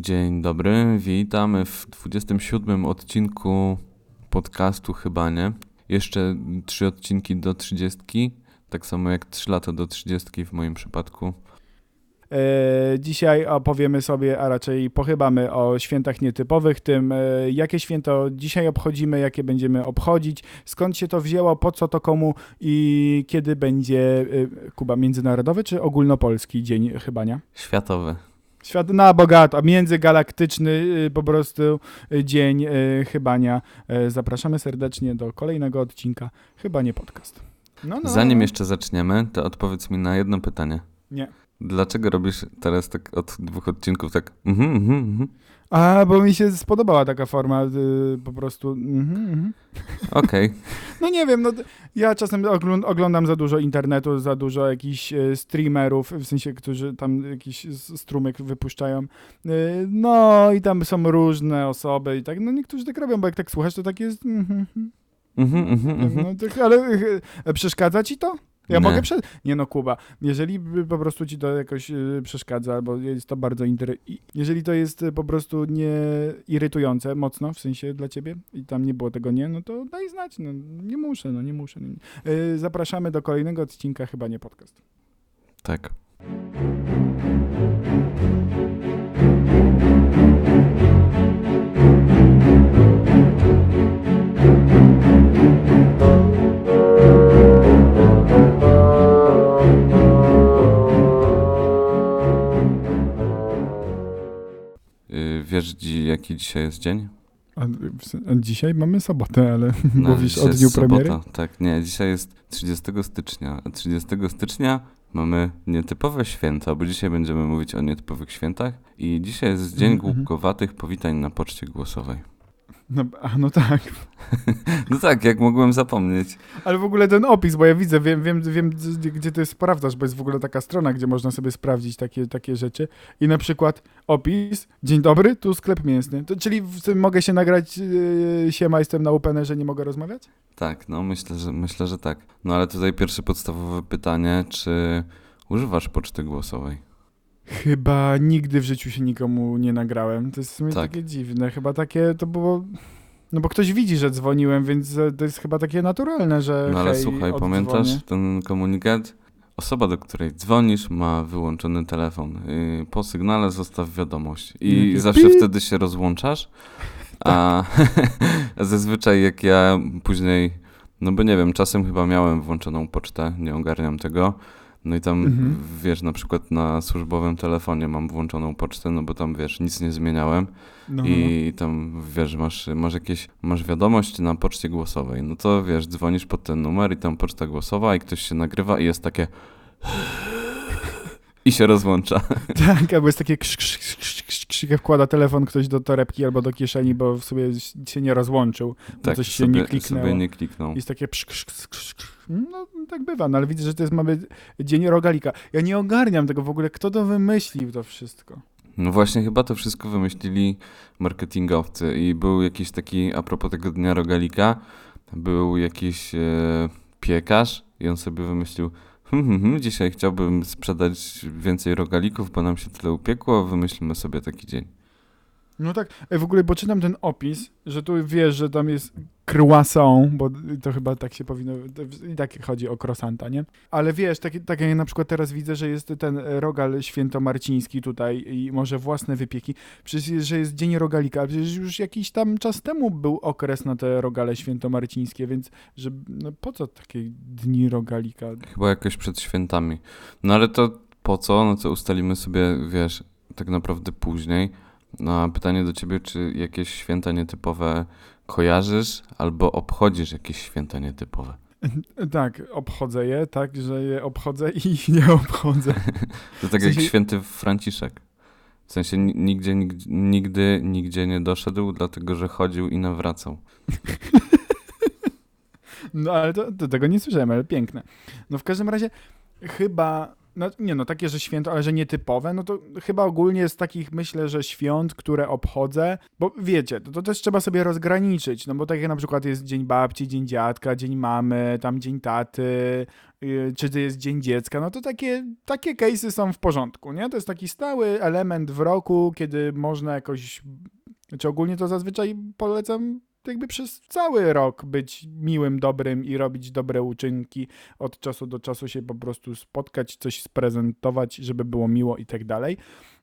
Dzień dobry, witamy w 27 odcinku podcastu Chyba Nie. Jeszcze trzy odcinki do 30, tak samo jak 3 lata do 30 w moim przypadku. E, Dzisiaj opowiemy sobie, a raczej pochybamy o świętach nietypowych, tym e, jakie święto dzisiaj obchodzimy, jakie będziemy obchodzić, skąd się to wzięło, po co to komu i kiedy będzie e, Kuba międzynarodowy czy ogólnopolski dzień chybania? Światowy. Świat na bogato, międzygalaktyczny y, po prostu y, dzień y, chybania. Zapraszamy serdecznie do kolejnego odcinka Chyba nie podcast. No, no. Zanim jeszcze zaczniemy, to odpowiedz mi na jedno pytanie. Nie. Dlaczego robisz teraz tak od dwóch odcinków tak mhm, mhm, mhm? A, bo mi się spodobała taka forma y, po prostu. mhm, mhm. Okej. No nie wiem, no ja czasem oglą- oglądam za dużo internetu, za dużo jakichś e, streamerów, w sensie, którzy tam jakiś strumyk wypuszczają. E, No i tam są różne osoby i tak, no niektórzy tak robią, bo jak tak słuchasz, to tak jest. mhm, mhm. Mhm, mhm, mhm. No, tak, ale e, przeszkadza ci to? Ja mogę prze... Nie no, Kuba, jeżeli po prostu ci to jakoś y, przeszkadza, albo jest to bardzo inter... Jeżeli to jest y, po prostu nie irytujące mocno, w sensie dla ciebie i tam nie było tego nie, no to daj znać, no nie muszę, no nie muszę. No. Y, zapraszamy do kolejnego odcinka, chyba nie podcast. Tak. Wiesz, jaki dzisiaj jest dzień? A, a dzisiaj mamy sobotę, ale No, mówisz o dniu sobota. premiery? Tak, nie, dzisiaj jest 30 stycznia. A 30 stycznia mamy nietypowe święta, bo dzisiaj będziemy mówić o nietypowych świętach. I dzisiaj jest Dzień Mhm. Głupkowatych Powitań na Poczcie Głosowej. No, a, no tak. No tak, jak mogłem zapomnieć. Ale w ogóle ten opis, bo ja widzę, wiem, wiem, wiem gdzie, to sprawdzasz, bo jest w ogóle taka strona, gdzie można sobie sprawdzić takie, takie rzeczy. I na przykład opis, dzień dobry, tu sklep mięsny. To, czyli mogę się nagrać, yy, siema, jestem na że nie mogę rozmawiać? Tak, no myślę, że myślę, że tak. No ale tutaj pierwsze podstawowe pytanie, czy używasz Poczty Głosowej? Chyba nigdy w życiu się nikomu nie nagrałem. To jest w sumie Tak. takie dziwne. Chyba takie to było... No bo ktoś widzi, że dzwoniłem, więc e, to jest chyba takie naturalne, że No ale hej, słuchaj, oddzwonię. pamiętasz ten komunikat? Osoba, do której dzwonisz, ma wyłączony telefon. Yy, po sygnale zostaw wiadomość. I zawsze wtedy się rozłączasz. A a zazwyczaj jak ja później, no bo nie wiem, czasem chyba miałem włączoną pocztę, nie ogarniam tego. No i tam, Mhm. wiesz, na przykład na służbowym telefonie mam włączoną pocztę, no bo tam, wiesz, nic nie zmieniałem. No, no. I tam wiesz, masz, masz jakieś, masz wiadomość na poczcie głosowej. No to wiesz, dzwonisz pod ten numer i tam poczta głosowa i ktoś się nagrywa i jest takie i się rozłącza. Tak, albo jest takie krz, krz, krz, krz, krz, wkłada telefon ktoś do torebki albo do kieszeni, bo w sobie się nie rozłączył. Tak, coś się sobie, nie kliknęło. sobie nie kliknął. Jest takie krz, krz, krz. No tak bywa, no ale widzę, że to jest mamy dzień rogalika. Ja nie ogarniam tego w ogóle, kto to wymyślił to wszystko. No właśnie, chyba to wszystko wymyślili marketingowcy i był jakiś taki, a propos tego dnia rogalika, był jakiś e, piekarz i on sobie wymyślił "Hmm, hmm, hmm, dzisiaj chciałbym sprzedać więcej rogalików, bo nam się tyle upiekło, wymyślimy sobie taki dzień. No tak, w ogóle bo czytam ten opis, że tu wiesz, że tam jest croissant, bo to chyba tak się powinno, i tak chodzi o croissanta, nie? Ale wiesz, tak, tak jak na przykład teraz widzę, że jest ten rogal świętomarciński tutaj i może własne wypieki, przecież że jest dzień rogalika, przecież już jakiś tam czas temu był okres na te rogale świętomarcińskie, więc że, no po co takie dni rogalika? Chyba jakoś przed świętami. No ale to po co? No to ustalimy sobie, wiesz, tak naprawdę później. No a pytanie do ciebie, czy jakieś święta nietypowe kojarzysz albo obchodzisz jakieś święta nietypowe? Tak, obchodzę je, tak, że je obchodzę i nie obchodzę. To tak W sensie- jak święty Franciszek. W sensie ni- nigdzie, nigdzie, nigdy, nigdzie nie doszedł, dlatego że chodził i nawracał. No ale to, to tego nie słyszałem, ale piękne. No w każdym razie chyba No nie no, takie, że święto, ale że nietypowe, no to chyba ogólnie z takich myślę, że świąt, które obchodzę, bo wiecie, to, to też trzeba sobie rozgraniczyć, no bo tak jak na przykład jest Dzień Babci, Dzień Dziadka, Dzień Mamy, tam Dzień Taty, yy, czy to jest Dzień Dziecka, no to takie, takie case'y są w porządku, nie? To jest taki stały element w roku, kiedy można jakoś, znaczy ogólnie to zazwyczaj polecam jakby przez cały rok być miłym, dobrym i robić dobre uczynki, od czasu do czasu się po prostu spotkać, coś sprezentować, żeby było miło i tak dalej.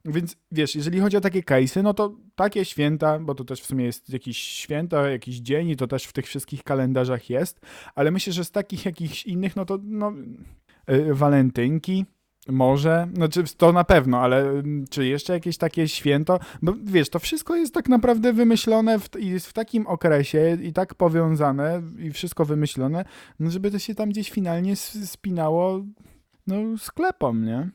Więc wiesz, jeżeli chodzi o takie case'y, no to takie święta, bo to też w sumie jest jakiś święto, jakiś dzień i to też w tych wszystkich kalendarzach jest, ale myślę, że z takich jakichś innych, no to no, yy, walentynki, może, znaczy to na pewno, ale mm, czy jeszcze jakieś takie święto? Bo wiesz, to wszystko jest tak naprawdę wymyślone w, jest w takim okresie i tak powiązane i wszystko wymyślone, no żeby to się tam gdzieś finalnie spinało no sklepom, nie?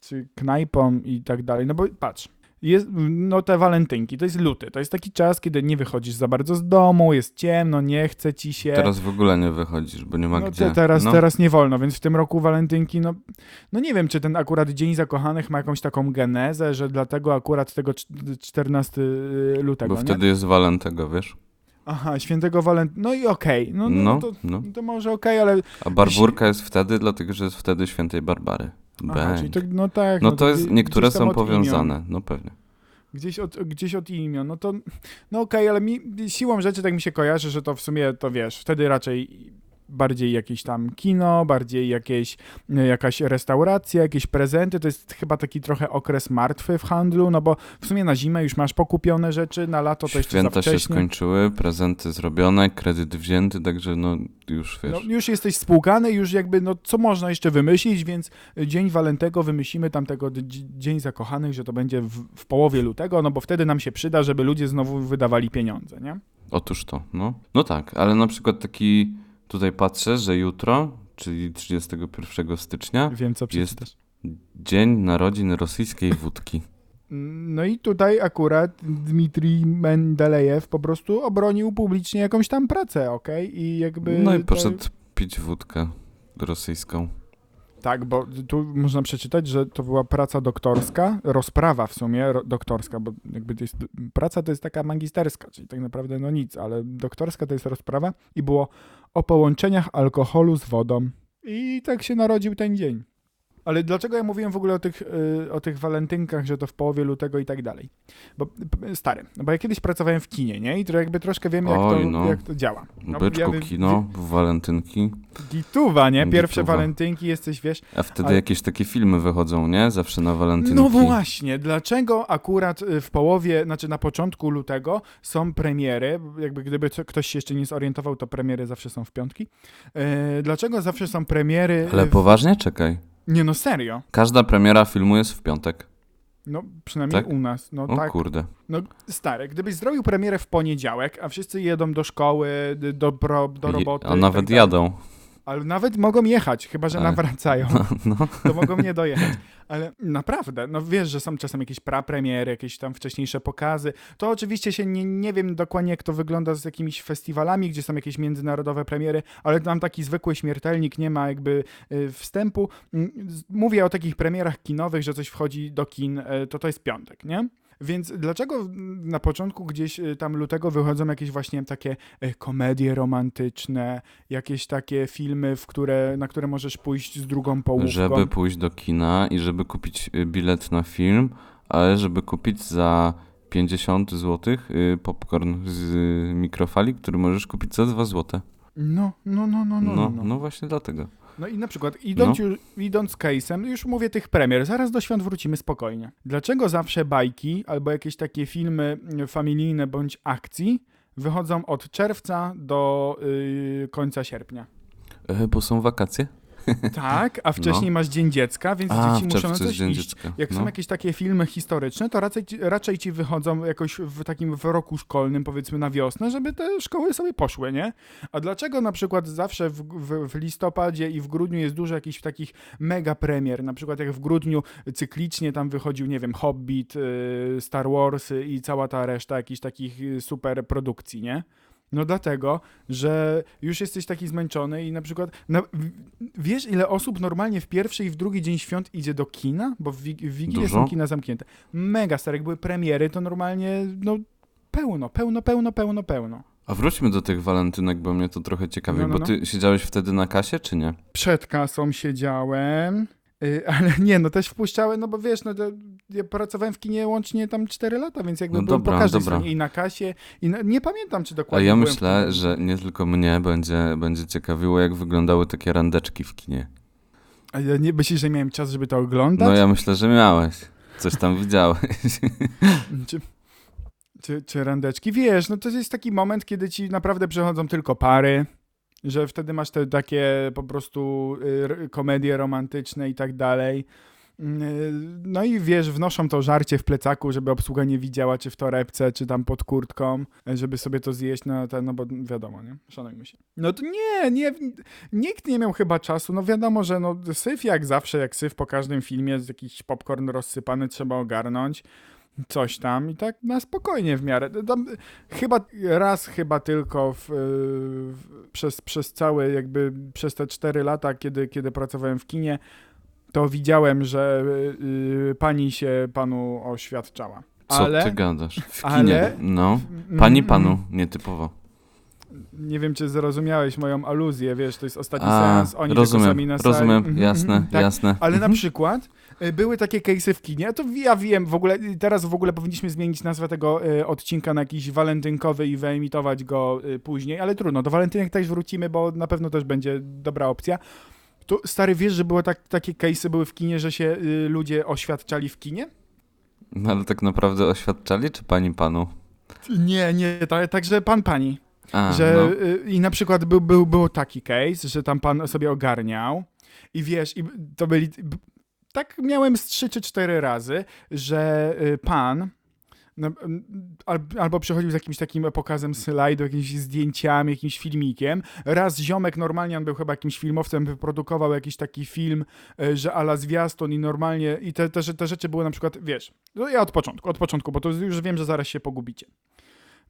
Czy knajpom i tak dalej. No bo patrz, jest, no te walentynki, to jest luty, to jest taki czas, kiedy nie wychodzisz za bardzo z domu, jest ciemno, nie chce ci się. Teraz w ogóle nie wychodzisz, bo nie ma No gdzie. te, teraz, no. teraz nie wolno, więc w tym roku walentynki, no, no nie wiem, czy ten akurat Dzień Zakochanych ma jakąś taką genezę, że dlatego akurat tego cz- 14 lutego, Bo nie? wtedy jest walentego, wiesz? Aha, świętego Walentyna, no i okej, no, no, No, to, no. to może okej, ale... A barburka jest wtedy, dlatego że jest wtedy świętej Barbary. Aha, czyli to, no tak. No to jest, niektóre są powiązane, no pewnie. Imion, gdzieś, od, gdzieś od imion, no to, no okej, ale mi siłą rzeczy tak mi się kojarzy, że to w sumie, to wiesz, wtedy raczej bardziej jakieś tam kino, bardziej jakieś, e, jakaś restauracja, jakieś prezenty, to jest chyba taki trochę okres martwy w handlu, no bo w sumie na zimę już masz pokupione rzeczy, na lato to jeszcze Święta się skończyły, prezenty zrobione, kredyt wzięty, także no już wiesz. No, już jesteś spłukany, już jakby, no co można jeszcze wymyślić, więc Dzień Walentego wymyślimy tamtego d- dzi- Dzień Zakochanych, że to będzie w, w połowie lutego, no bo wtedy nam się przyda, żeby ludzie znowu wydawali pieniądze, nie? Otóż to, no. No tak, ale na przykład taki, tutaj patrzę, że jutro, czyli 31 stycznia, Wiem, co Jest- przeczytasz. dzień narodzin rosyjskiej wódki. No i tutaj akurat Dmitrij Mendelejew po prostu obronił publicznie jakąś tam pracę, okej? I jakby... No i poszedł pić wódkę rosyjską. Tak, bo tu można przeczytać, że to była praca doktorska, rozprawa w sumie doktorska, bo jakby to jest, praca to jest taka magisterska, czyli tak naprawdę no nic, ale doktorska to jest rozprawa i było o połączeniach alkoholu z wodą. I tak się narodził ten dzień. Ale dlaczego ja mówiłem w ogóle o tych, y, o tych walentynkach, że to w połowie lutego i tak dalej? Bo stary, no bo ja kiedyś pracowałem w kinie, nie? I to jakby troszkę wiem, jak, Oj, to, no. jak to działa. No, Byczku, ja kino, walentynki. Gituwa, nie? Pierwsze Gituwa. walentynki jesteś, wiesz, A wtedy Ale- jakieś takie filmy wychodzą, nie? Zawsze na walentynki. No właśnie, dlaczego akurat y, w połowie, znaczy na początku lutego są premiery, jakby gdyby ktoś się jeszcze nie zorientował, to premiery zawsze są w piątki. E, dlaczego zawsze są premiery... Ale w- poważnie? Czekaj. Nie no, serio. Każda premiera filmu jest w piątek. No przynajmniej Tak? u nas, no O tak. kurde. No stary, gdybyś zrobił premierę w poniedziałek, a wszyscy jedą do szkoły, do, do Je- roboty... A nawet tak jadą. Ale nawet mogą jechać, chyba że Ale- nawracają. No. to mogą nie dojechać. Ale naprawdę, no wiesz, że są czasem jakieś prapremiery, jakieś tam wcześniejsze pokazy. To oczywiście się nie, nie wiem dokładnie, jak to wygląda z jakimiś festiwalami, gdzie są jakieś międzynarodowe premiery, ale tam taki zwykły śmiertelnik nie ma jakby y, wstępu. Mm, Mówię o takich premierach kinowych, że coś wchodzi do kin, y, to to jest piątek, nie? Więc dlaczego mm, na początku gdzieś y, tam lutego wychodzą jakieś właśnie takie y, komedie romantyczne, jakieś takie filmy, w które, na które możesz pójść z drugą połówką? Żeby pójść do kina i żeby kupić y, bilet na film, ale żeby kupić za 50 zł popcorn z y, mikrofali, który możesz kupić za 2 zł. No, no, no, no, no. No, no, no właśnie dlatego. No i na przykład idąc, No. już, idąc case'em, już mówię tych premier, zaraz do świąt wrócimy spokojnie. Dlaczego zawsze bajki albo jakieś takie filmy mm, familijne bądź akcji wychodzą od czerwca do yy, końca sierpnia? E, bo są wakacje? Tak, a wcześniej masz Dzień Dziecka, więc No. A, dzieci muszą na coś iść. Dziecka. Jak są no. jakieś takie filmy historyczne, to raczej, ci- raczej ci wychodzą jakoś w takim w roku szkolnym, powiedzmy na wiosnę, żeby te szkoły sobie poszły, nie? A dlaczego na przykład zawsze w, w, w listopadzie i w grudniu jest dużo jakichś takich mega premier, na przykład jak w grudniu cyklicznie tam wychodził, nie wiem, Hobbit, y, Star Wars i cała ta reszta jakichś takich y, super produkcji, nie? No dlatego, że już jesteś taki zmęczony i na przykład, na, wiesz ile osób normalnie w pierwszy i w drugi dzień świąt idzie do kina? Bo w, Wig- w Wigilię Dużo? są kina zamknięte. Mega stare, jak były premiery, to normalnie, no pełno, pełno, pełno, pełno, pełno. A wróćmy do tych walentynek, bo mnie to trochę ciekawi, No, no, bo no. ty siedziałeś wtedy na kasie, czy nie? Przed kasą siedziałem, ale nie, no też wpuszczałem, no bo wiesz, no ja pracowałem w kinie łącznie tam 4 lata, więc jakby No byłem dobra, po każdej dobra. stronie i na kasie i na, nie pamiętam, czy A dokładnie ja byłem w myślę, że nie tylko mnie będzie, będzie ciekawiło, jak wyglądały takie randeczki w kinie. A ja nie myślisz, że miałem czas, żeby to oglądać? No ja myślę, że miałeś. Coś tam widziałeś. Czy, czy, czy randeczki? Wiesz, no to jest taki moment, kiedy ci naprawdę przechodzą tylko pary, że wtedy masz te takie po prostu y, komedie romantyczne i tak dalej. Y, No i wiesz, wnoszą to żarcie w plecaku, żeby obsługa nie widziała, czy w torebce, czy tam pod kurtką, żeby sobie to zjeść, no, ten, no bo wiadomo, nie? Szanujmy się. No to nie, nie, nikt nie miał chyba czasu, no wiadomo, że no syf jak zawsze, jak syf po każdym filmie, jakiś popcorn rozsypany, trzeba ogarnąć coś tam i tak na spokojnie w miarę. Tam, chyba raz chyba tylko w, w, przez, przez całe jakby przez te cztery lata, kiedy, kiedy pracowałem w kinie, to widziałem, że y, pani się panu oświadczała. Co ale, ty gadasz? W kinie. ale- No. Mm, Pani mm, panu, nietypowo. Nie wiem, czy zrozumiałeś moją aluzję, wiesz, to jest ostatni A, seans, oni tylko rozumiem, sami na sali. rozumiem, Mhm, jasne, mhm, tak. jasne. Ale na Mhm. przykład y, były takie case'y w kinie, to ja wiem, w ogóle teraz w ogóle powinniśmy zmienić nazwę tego y, odcinka na jakiś walentynkowy i wyemitować go y, później, ale trudno, do walentynek też wrócimy, bo na pewno też będzie dobra opcja. Tu, stary, wiesz, że było tak, takie case'y były w kinie, że się y, ludzie oświadczali w kinie? No ale tak naprawdę oświadczali, czy pani panu? Nie, nie, ta, także pan, pani. A, że no. y, i na przykład był, był, był taki case, że tam pan sobie ogarniał i wiesz, i to byli tak miałem z trzy czy cztery razy, że y, pan no, al, albo przychodził z jakimś takim pokazem slajdu, jakimiś zdjęciami, jakimś filmikiem. Raz ziomek, normalnie on był chyba jakimś filmowcem, wyprodukował jakiś taki film, y, że ala zwiastun i normalnie, i te, te, te rzeczy były na przykład, wiesz, no ja od początku, od początku, bo to już wiem, że zaraz się pogubicie.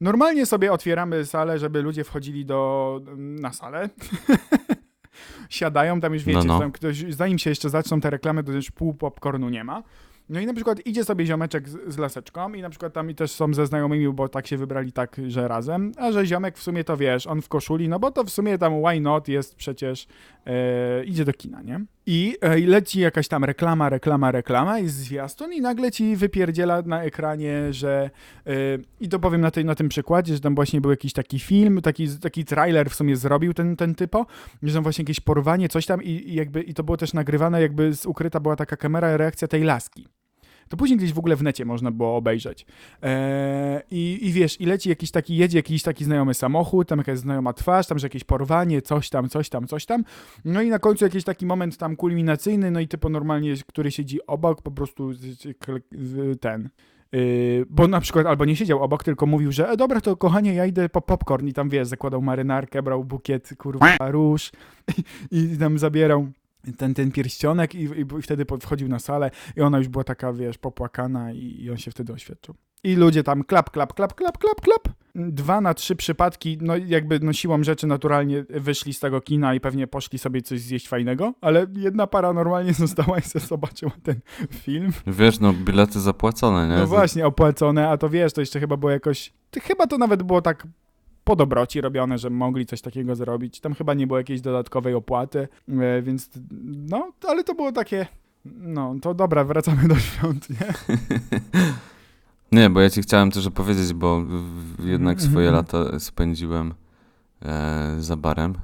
Normalnie sobie otwieramy salę, żeby ludzie wchodzili do, na salę. Siadają, tam już wiecie, No, no. Tam ktoś, zanim się jeszcze zaczną te reklamy, to już pół popcornu nie ma. No i na przykład idzie sobie ziomeczek z, z laseczką i na przykład tam i też są ze znajomymi, bo tak się wybrali tak, że razem, a że ziomek w sumie to wiesz, on w koszuli, no bo to w sumie tam why not jest przecież, e, idzie do kina, nie? I e, leci jakaś tam reklama, reklama, reklama, jest zwiastun i nagle ci wypierdziela na ekranie, że e, i to powiem na, tej, na tym przykładzie, że tam właśnie był jakiś taki film, taki, taki trailer w sumie zrobił ten, ten typo, że tam właśnie jakieś porwanie, coś tam i, i jakby i to było też nagrywane, jakby ukryta była taka kamera, reakcja tej laski. To później gdzieś w ogóle w necie można było obejrzeć. Eee, i, I wiesz, i leci jakiś taki, jedzie jakiś taki znajomy samochód, tam jakaś znajoma twarz, tam że jakieś porwanie, coś tam, coś tam, coś tam. No i na końcu jakiś taki moment tam kulminacyjny, no i typo normalnie, który siedzi obok, po prostu ten. Yy, bo na przykład albo nie siedział obok, tylko mówił, że e, dobra, to kochanie, ja idę po popcorn i tam wiesz, zakładał marynarkę, brał bukiet, kurwa, róż i, i tam zabierał ten, ten pierścionek i, i, wtedy wchodził na salę i ona już była taka, wiesz, popłakana i, i on się wtedy oświadczył. I ludzie tam klap, klap, klap, klap, klap, klap. Dwa na trzy przypadki, no jakby no siłą rzeczy naturalnie wyszli z tego kina i pewnie poszli sobie coś zjeść fajnego, ale jedna para normalnie została i sobie zobaczyła ten film. Wiesz, no bilety zapłacone, nie? No właśnie, opłacone, a to wiesz, to jeszcze chyba było jakoś, chyba to nawet było tak po dobroci robione, że mogli coś takiego zrobić. Tam chyba nie było jakiejś dodatkowej opłaty, e, więc no, ale to było takie, no to dobra, wracamy do świąt, nie? Nie, bo ja ci chciałem też opowiedzieć, bo jednak Mhm, swoje lata spędziłem e, za barem.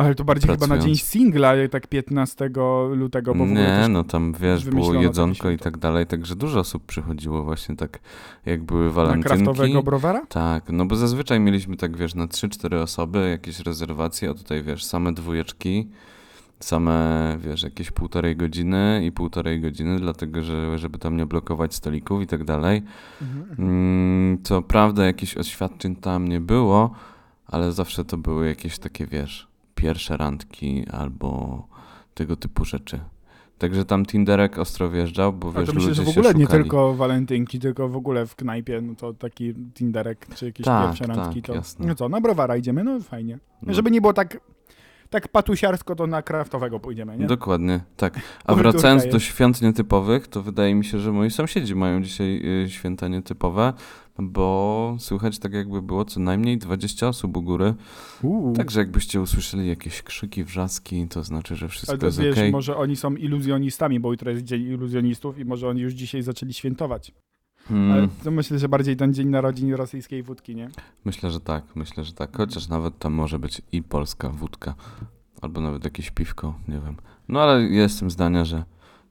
Ale to bardziej chyba na Pracując. dzień singla, tak 15 lutego, bo Nie, no tam wiesz, było takie jedzonko i tak dalej, także dużo osób przychodziło właśnie tak, jak były na walentynki. kraftowego browara? Tak, no bo zazwyczaj mieliśmy tak, wiesz, na 3-4 osoby jakieś rezerwacje, a tutaj, wiesz, same dwójeczki, same, wiesz, jakieś półtorej godziny i półtorej godziny, dlatego, że żeby tam nie blokować stolików i tak dalej. Mhm. Mm, co prawda jakichś oświadczeń tam nie było, ale zawsze to były jakieś takie, wiesz, pierwsze randki albo tego typu rzeczy. Także tam Tinderek ostro wjeżdżał, bo wiesz, to myślę, ludzie że w ogóle nie tylko walentynki, tylko w ogóle w knajpie, no to taki Tinderek czy jakieś Tak, pierwsze randki, tak, to jasne. no co, na browara idziemy, no fajnie. No, Żeby nie było tak, tak patusiarsko, to na kraftowego pójdziemy, nie? Dokładnie, tak. A wracając do świąt nietypowych, to wydaje mi się, że moi sąsiedzi mają dzisiaj y, święta nietypowe, bo słychać tak jakby było co najmniej 20 osób u góry. Uuu. Także jakbyście usłyszeli jakieś krzyki, wrzaski, to znaczy, że wszystko Ale to jest wiesz, okej. może oni są iluzjonistami, bo jutro jest dzień iluzjonistów i może oni już dzisiaj zaczęli świętować. Hmm, Ale to myślę, że bardziej ten dzień narodzin rosyjskiej wódki, nie? Myślę, że tak, myślę, że tak. Chociaż nawet tam może być i polska wódka, albo nawet jakieś piwko, nie wiem. No ale jestem zdania, że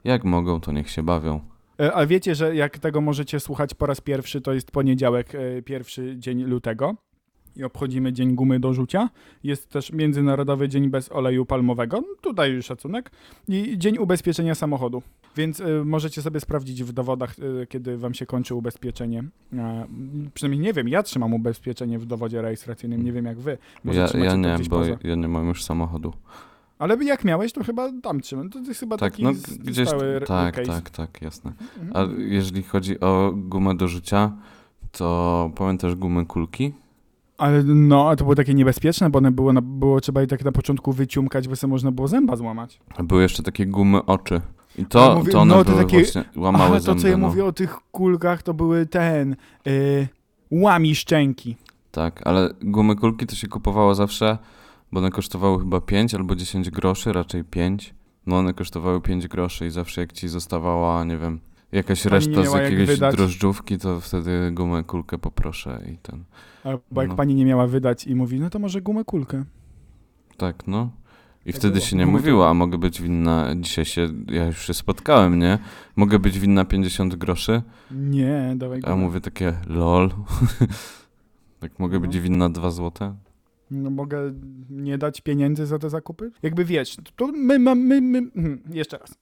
jak mogą, to niech się bawią. E, A wiecie, że jak tego możecie słuchać po raz pierwszy, to jest poniedziałek, e, pierwszy dzień lutego i obchodzimy Dzień Gumy do Rzucia. Jest też Międzynarodowy Dzień Bez Oleju Palmowego, no, tutaj już szacunek, i Dzień Ubezpieczenia Samochodu. Więc e, możecie sobie sprawdzić w dowodach, e, kiedy wam się kończy ubezpieczenie. E, przynajmniej nie wiem, ja trzymam ubezpieczenie w dowodzie rejestracyjnym, nie wiem jak wy. Może Ja, ja nie, bo poza. ja nie mam już samochodu. Ale jak miałeś, to chyba tam trzymam. To jest chyba Tak, taki no gdzieś. stały Tak, case. tak, tak, jasne. Mhm. A jeżeli chodzi o gumę do rzucia, to pamiętasz gumę kulki? Ale no, a to było takie niebezpieczne, bo one było, na, było trzeba je tak na początku wyciumkać, bo sobie można było zęba złamać. A Były jeszcze takie gumy oczy. I to, mówię- to one no, to były takie- właśnie, łamały Ale to, zęby. co ja no. mówię o tych kulkach, to były ten, y, łami szczęki. Tak, ale gumy kulki to się kupowało zawsze, bo one kosztowały chyba 5 albo 10 groszy, raczej 5. No one kosztowały 5 groszy i zawsze jak ci zostawała, nie wiem, jakaś Pani reszta z jak jakiegoś wydać. drożdżówki, to wtedy gumę kulkę poproszę i ten. Albo jak No. pani nie miała wydać i mówi, no to może gumę kulkę. Tak, no. I Tak wtedy było. się nie Gumy mówiło, a mogę być winna, dzisiaj się, ja już się spotkałem, nie? Mogę być winna 50 groszy, Nie, dawaj a gumę. mówię takie lol. tak mogę No. być winna 2 złote? No mogę nie dać pieniędzy za te zakupy? Jakby wiesz, to my mamy, my, my, hmm, jeszcze raz.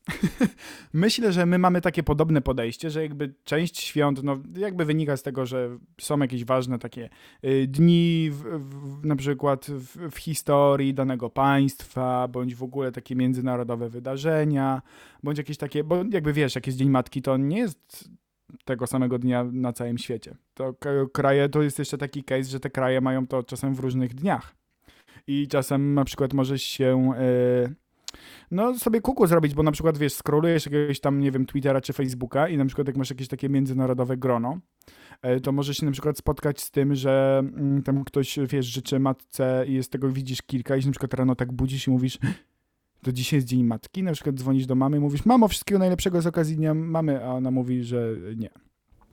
Myślę, że my mamy takie podobne podejście, że jakby część świąt, no jakby wynika z tego, że są jakieś ważne takie y, dni, w, w, na przykład w, w historii danego państwa, bądź w ogóle takie międzynarodowe wydarzenia, bądź jakieś takie, bo jakby wiesz, jak jest Dzień Matki, to nie jest tego samego dnia na całym świecie. To kraje, to jest jeszcze taki case, że te kraje mają to czasem w różnych dniach. I czasem na przykład możesz się e, no sobie kuku zrobić, bo na przykład wiesz, scrollujesz jakiegoś tam, nie wiem, Twittera czy Facebooka i na przykład jak masz jakieś takie międzynarodowe grono, e, to możesz się na przykład spotkać z tym, że mm, tam ktoś, wiesz, życzy matce i z tego widzisz kilka i się na przykład rano tak budzisz i mówisz to dzisiaj jest Dzień Matki, na przykład dzwonisz do mamy, mówisz, mamo, wszystkiego najlepszego z okazji Dnia Mamy, a ona mówi, że nie.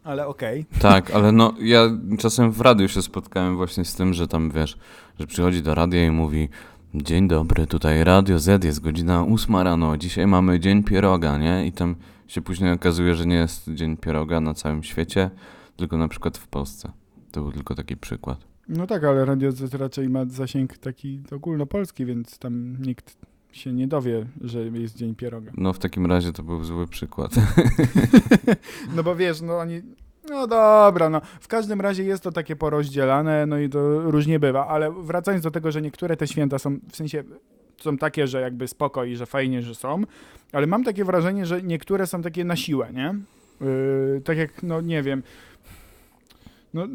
Ale okej. Tak, ale no ja czasem w radiu się spotkałem właśnie z tym, że tam wiesz, że przychodzi do radia i mówi Dzień dobry, tutaj Radio Z, jest godzina ósma rano, dzisiaj mamy Dzień Pieroga, nie? I tam się później okazuje, że nie jest Dzień Pieroga na całym świecie, tylko na przykład w Polsce. To był tylko taki przykład. No tak, ale Radio Z raczej ma zasięg taki ogólnopolski, więc tam nikt się nie dowie, że jest Dzień Pieroga. No w takim razie to był zły przykład. No bo wiesz, no oni... No dobra, no w każdym razie jest to takie porozdzielane, no i to różnie bywa, ale wracając do tego, że niektóre te święta są, w sensie są takie, że jakby spoko i że fajnie, że są, ale mam takie wrażenie, że niektóre są takie na siłę, nie? Yy, tak jak, no nie wiem, no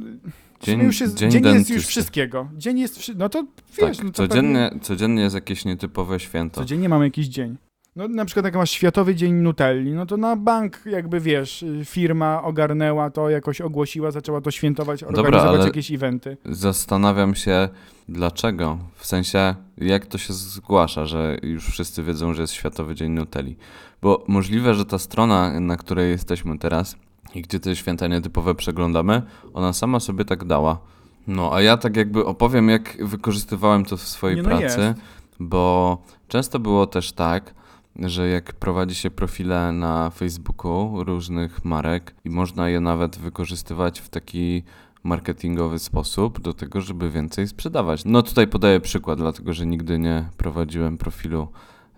dzień, już jest, dzień, dzień jest już wszystkiego. Dzień jest, wszy- no to wiesz, tak, no to codziennie, codziennie jest jakieś nietypowe święto. Codziennie mamy jakiś dzień. No na przykład jak masz Światowy Dzień Nutelli, no to na bank jakby wiesz, firma ogarnęła to, jakoś ogłosiła, zaczęła to świętować, Dobra, organizować ale- jakieś eventy. Zastanawiam się, dlaczego. W sensie, jak to się zgłasza, że już wszyscy wiedzą, że jest Światowy Dzień Nutelli. Bo możliwe, że ta strona, na której jesteśmy teraz i gdzie te święta nietypowe przeglądamy, ona sama sobie tak dała. No, a ja tak jakby opowiem, jak wykorzystywałem to w swojej Nie, no pracy, bo często było też tak, że jak prowadzi się profile na Facebooku różnych marek i można je nawet wykorzystywać w taki marketingowy sposób do tego, żeby więcej sprzedawać. No tutaj podaję przykład, dlatego że nigdy nie prowadziłem profilu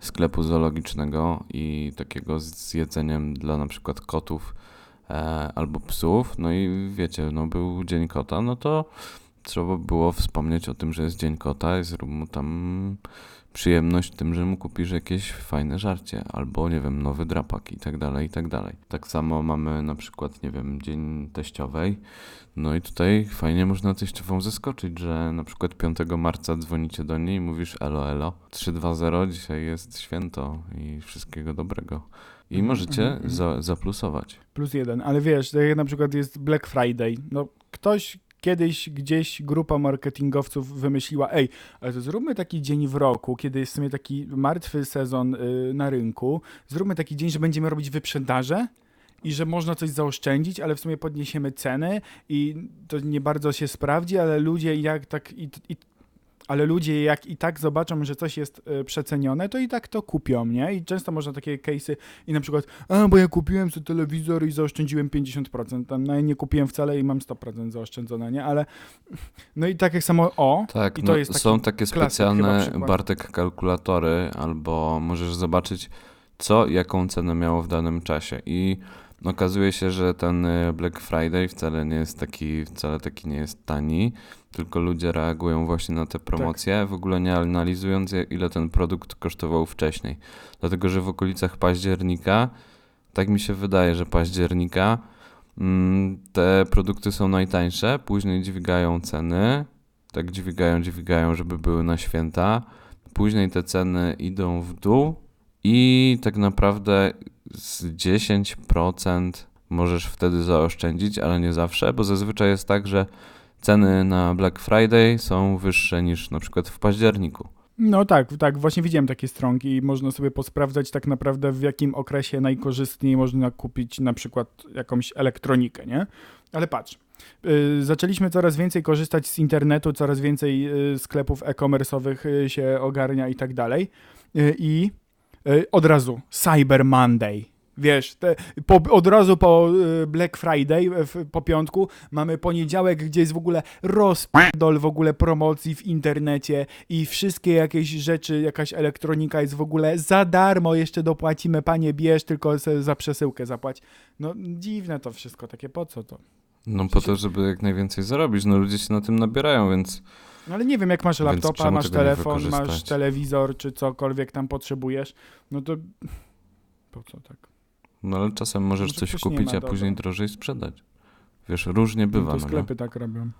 sklepu zoologicznego i takiego z jedzeniem dla na przykład kotów albo psów. No i wiecie, no był Dzień Kota, no to trzeba było wspomnieć o tym, że jest Dzień Kota i zrób mu tam przyjemność tym, że mu kupisz jakieś fajne żarcie, albo nie wiem, nowy drapak i tak dalej, i tak dalej. Tak samo mamy na przykład, nie wiem, dzień teściowej, no i tutaj fajnie można teściową zaskoczyć, że na przykład 5 marca dzwonicie do niej i mówisz elo, elo, 320, dzisiaj jest święto i wszystkiego dobrego. I możecie mhm, mhm. za, zaplusować. Plus jeden, ale wiesz, tak jak na przykład jest Black Friday, no ktoś kiedyś gdzieś grupa marketingowców wymyśliła, ej, ale to zróbmy taki dzień w roku, kiedy jest w sumie taki martwy sezon y, na rynku, zróbmy taki dzień, że będziemy robić wyprzedaże i że można coś zaoszczędzić, ale w sumie podniesiemy ceny i to nie bardzo się sprawdzi, ale ludzie jak tak i, i ale ludzie jak i tak zobaczą, że coś jest y, przecenione, to i tak to kupią, nie? I często można takie case'y i na przykład, a bo ja kupiłem sobie telewizor i zaoszczędziłem 50%, tam, no ja nie kupiłem wcale i mam 100% zaoszczędzone, nie? Ale no i tak jak samo o, Tak, I to no, jest są takie specjalne. Bartek kalkulatory, albo możesz zobaczyć, co, jaką cenę miało w danym czasie. I okazuje się, że ten y, Black Friday wcale nie jest taki, wcale taki nie jest tani, tylko ludzie reagują właśnie na te Tak. promocje, w ogóle nie analizując, ile ten produkt kosztował wcześniej. Dlatego, że w okolicach października, tak mi się wydaje, że października, mm, te produkty są najtańsze, później dźwigają ceny, tak dźwigają, dźwigają, żeby były na święta. Później te ceny idą w dół i tak naprawdę z 10% możesz wtedy zaoszczędzić, ale nie zawsze, bo zazwyczaj jest tak, że ceny na Black Friday są wyższe niż na przykład w październiku. no tak, tak, właśnie widziałem takie stronki i można sobie posprawdzać tak naprawdę w jakim okresie najkorzystniej można kupić na przykład jakąś elektronikę, nie? Ale patrz, y, zaczęliśmy coraz więcej korzystać z internetu, coraz więcej y, sklepów e-commerce'owych y, się ogarnia i tak dalej i od razu Cyber Monday. Wiesz, te, po, od razu po y, Black Friday, w, po piątku, mamy poniedziałek, gdzie jest w ogóle rozpierdol w ogóle promocji w internecie i wszystkie jakieś rzeczy, jakaś elektronika jest w ogóle za darmo, jeszcze dopłacimy, panie bierz, tylko za przesyłkę zapłać. No dziwne to wszystko, takie po co to? No po to, żeby jak najwięcej zarobić. No ludzie się na tym nabierają, więc ale nie wiem, jak masz laptopa, masz telefon, masz telewizor, czy cokolwiek tam potrzebujesz, no to po co tak? no ale czasem możesz Może coś kupić, a dobra. później drożej sprzedać. Wiesz, różnie bywa. no No, to sklepy tak robią.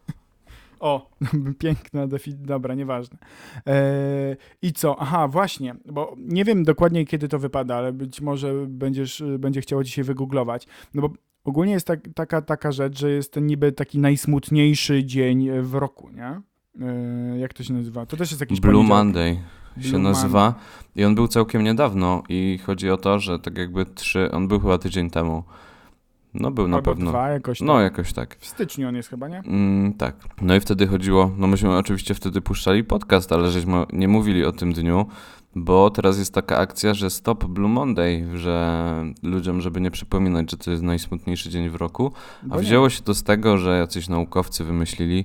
o, piękna definicja, dobra, nieważne. Eee, I co? Aha, właśnie, bo nie wiem dokładnie kiedy to wypada, ale być może będziesz, będzie chciało ci się wygooglować, no bo ogólnie jest tak, taka, taka rzecz, że jest ten niby taki najsmutniejszy dzień w roku, nie? Eee, jak to się nazywa? To też jest jakiś Blue poniedziałek. Monday się Blue nazywa i on był całkiem niedawno i chodzi o to, że tak jakby trzy, on był chyba tydzień temu. No był na Albo pewno. dwa jakoś No tak. jakoś tak. W styczniu on jest chyba, nie? Mm, tak. No i wtedy chodziło, no myśmy oczywiście wtedy puszczali podcast, ale żeśmy nie mówili o tym dniu, bo teraz jest taka akcja, że Stop Blue Monday, że ludziom, żeby nie przypominać, że to jest najsmutniejszy dzień w roku, a wzięło się to z tego, że jacyś naukowcy wymyślili,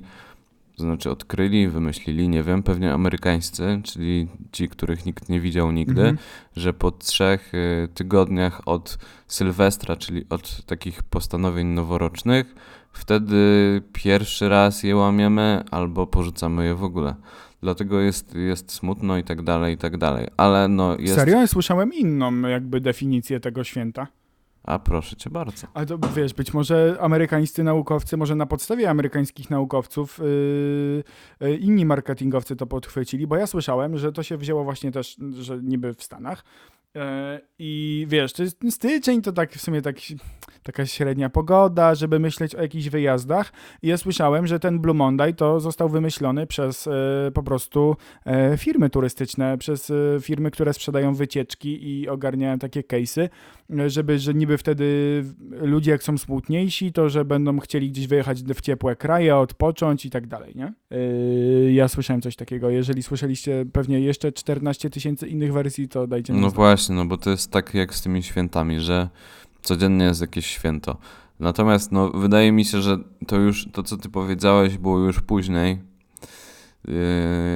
to znaczy odkryli, wymyślili, nie wiem, pewnie amerykańscy, czyli ci, których nikt nie widział nigdy, Mhm. że po trzech y, tygodniach od Sylwestra, czyli od takich postanowień noworocznych, wtedy pierwszy raz je łamiemy albo porzucamy je w ogóle. Dlatego jest, jest smutno i tak dalej, i tak dalej. Ale no jest... Serio? Ja słyszałem inną jakby definicję tego święta. A proszę cię bardzo. Ale to wiesz, być może amerykańscy naukowcy, może na podstawie amerykańskich naukowców yy, yy, inni marketingowcy to podchwycili, bo ja słyszałem, że to się wzięło właśnie też, że niby w Stanach. Yy, I wiesz, to jest styczeń, to tak w sumie tak, taka średnia pogoda, żeby myśleć o jakichś wyjazdach. I ja słyszałem, że ten Blue Monday to został wymyślony przez e, po prostu e, firmy turystyczne, przez e, firmy, które sprzedają wycieczki i ogarniają takie case'y, żeby, że niby wtedy ludzie jak są smutniejsi, to że będą chcieli gdzieś wyjechać w ciepłe kraje, odpocząć i tak dalej, nie? Ja słyszałem coś takiego. Jeżeli słyszeliście pewnie jeszcze 14 tysięcy innych wersji, to dajcie nam No znać. właśnie, no bo to jest tak jak z tymi świętami, że codziennie jest jakieś święto. Natomiast no, wydaje mi się, że to już, to co ty powiedziałeś było już później. Yy,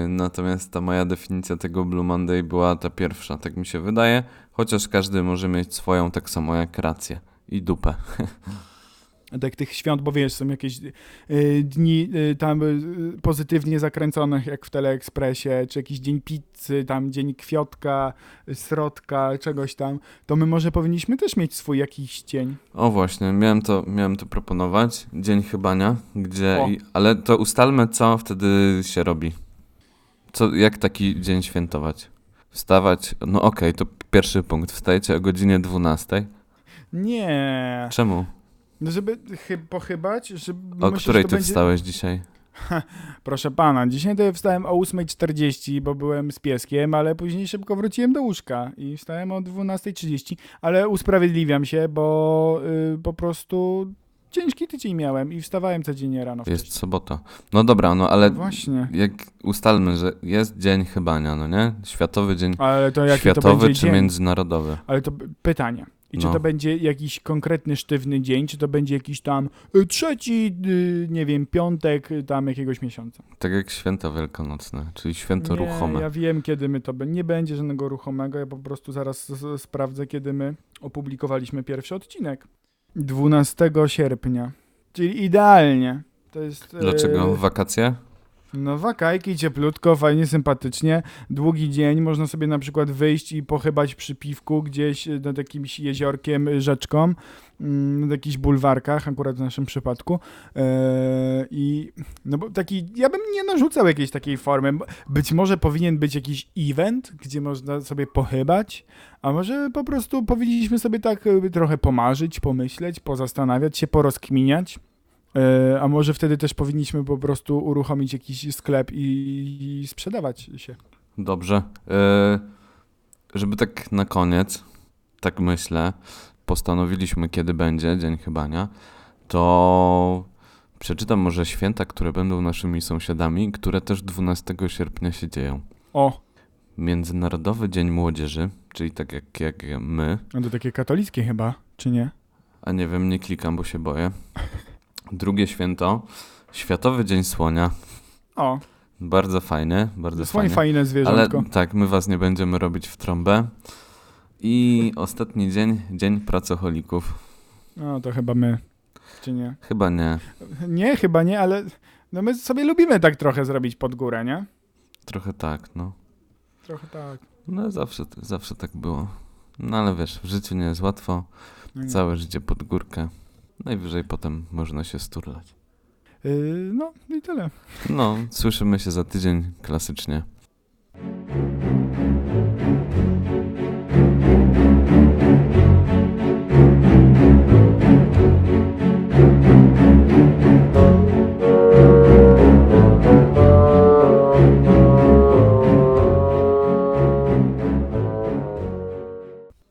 natomiast ta moja definicja tego Blue Monday była ta pierwsza, tak mi się wydaje. Chociaż każdy może mieć swoją tak samo jak rację i dupę. tak tych świąt, bo wiesz, są jakieś y, dni y, tam y, pozytywnie zakręconych, jak w Teleekspresie, czy jakiś dzień pizzy, tam dzień kwiotka, y, srodka, czegoś tam, to my może powinniśmy też mieć swój jakiś dzień. O właśnie, miałem to, miałem to proponować. Dzień chybania, gdzie. I, ale to ustalmy, co wtedy się robi. Co, jak taki dzień świętować? Wstawać. No okej, to pierwszy punkt. Wstajecie o godzinie 12. Nie. Czemu? No żeby chy- pochybać, że O myślę, której to ty będzie... wstałeś dzisiaj? Proszę pana, dzisiaj to ja wstałem o 8.40, bo byłem z pieskiem, ale później szybko wróciłem do łóżka i wstałem o 12.30, ale usprawiedliwiam się, bo y, po prostu ciężki tydzień miałem i wstawałem codziennie rano Jest wcześniej. sobota. No dobra, no ale Właśnie. jak ustalmy, że jest dzień chybania, no nie? Światowy dzień. Ale to jaki to Światowy będzie czy dzień? międzynarodowy? Ale to pytanie. I czy No. to będzie jakiś konkretny, sztywny dzień, czy to będzie jakiś tam y, trzeci, y, nie wiem, piątek y, tam jakiegoś miesiąca? Tak jak święta wielkanocne, czyli święto nie, ruchome. ja wiem, kiedy my to będzie. Nie będzie żadnego ruchomego, ja po prostu zaraz sprawdzę, kiedy my opublikowaliśmy pierwszy odcinek. 12 sierpnia. Czyli idealnie. To jest... Dlaczego? Wakacje? No wakajki, cieplutko, fajnie, sympatycznie. Długi dzień, można sobie na przykład wyjść i pochybać przy piwku gdzieś nad jakimś jeziorkiem, rzeczką, mm, nad jakichś bulwarkach, akurat w naszym przypadku. E, I no bo taki, ja bym nie narzucał jakiejś takiej formy. Być może powinien być jakiś event, gdzie można sobie pochybać, a może po prostu powinniśmy sobie tak e, trochę pomarzyć, pomyśleć, pozastanawiać się, porozkminiać. E, A może wtedy też powinniśmy po prostu uruchomić jakiś sklep i, i sprzedawać się. Dobrze. E, żeby tak na koniec, tak myślę, postanowiliśmy, kiedy będzie Dzień Chybania, to przeczytam może święta, które będą naszymi sąsiadami, które też 12 sierpnia się dzieją. O, Międzynarodowy Dzień Młodzieży, czyli tak jak, jak my, no to takie katolickie chyba, czy nie? a nie wiem, nie klikam, bo się boję. Drugie święto, Światowy Dzień Słonia. O, Bardzo fajny, bardzo słoń fajny. fajne Ale zwierzątko. tak, my was nie będziemy robić w trąbę. I ostatni dzień, dzień pracocholików. No to chyba my, czy nie? Chyba nie. Nie, chyba nie, ale no my sobie lubimy tak trochę zrobić pod górę, nie? Trochę tak, no. Trochę tak. No zawsze, zawsze tak było. No ale wiesz, w życiu nie jest łatwo. No, nie. Całe życie pod górkę. Najwyżej potem można się sturlać. Yy, no i tyle. No, słyszymy się za tydzień klasycznie.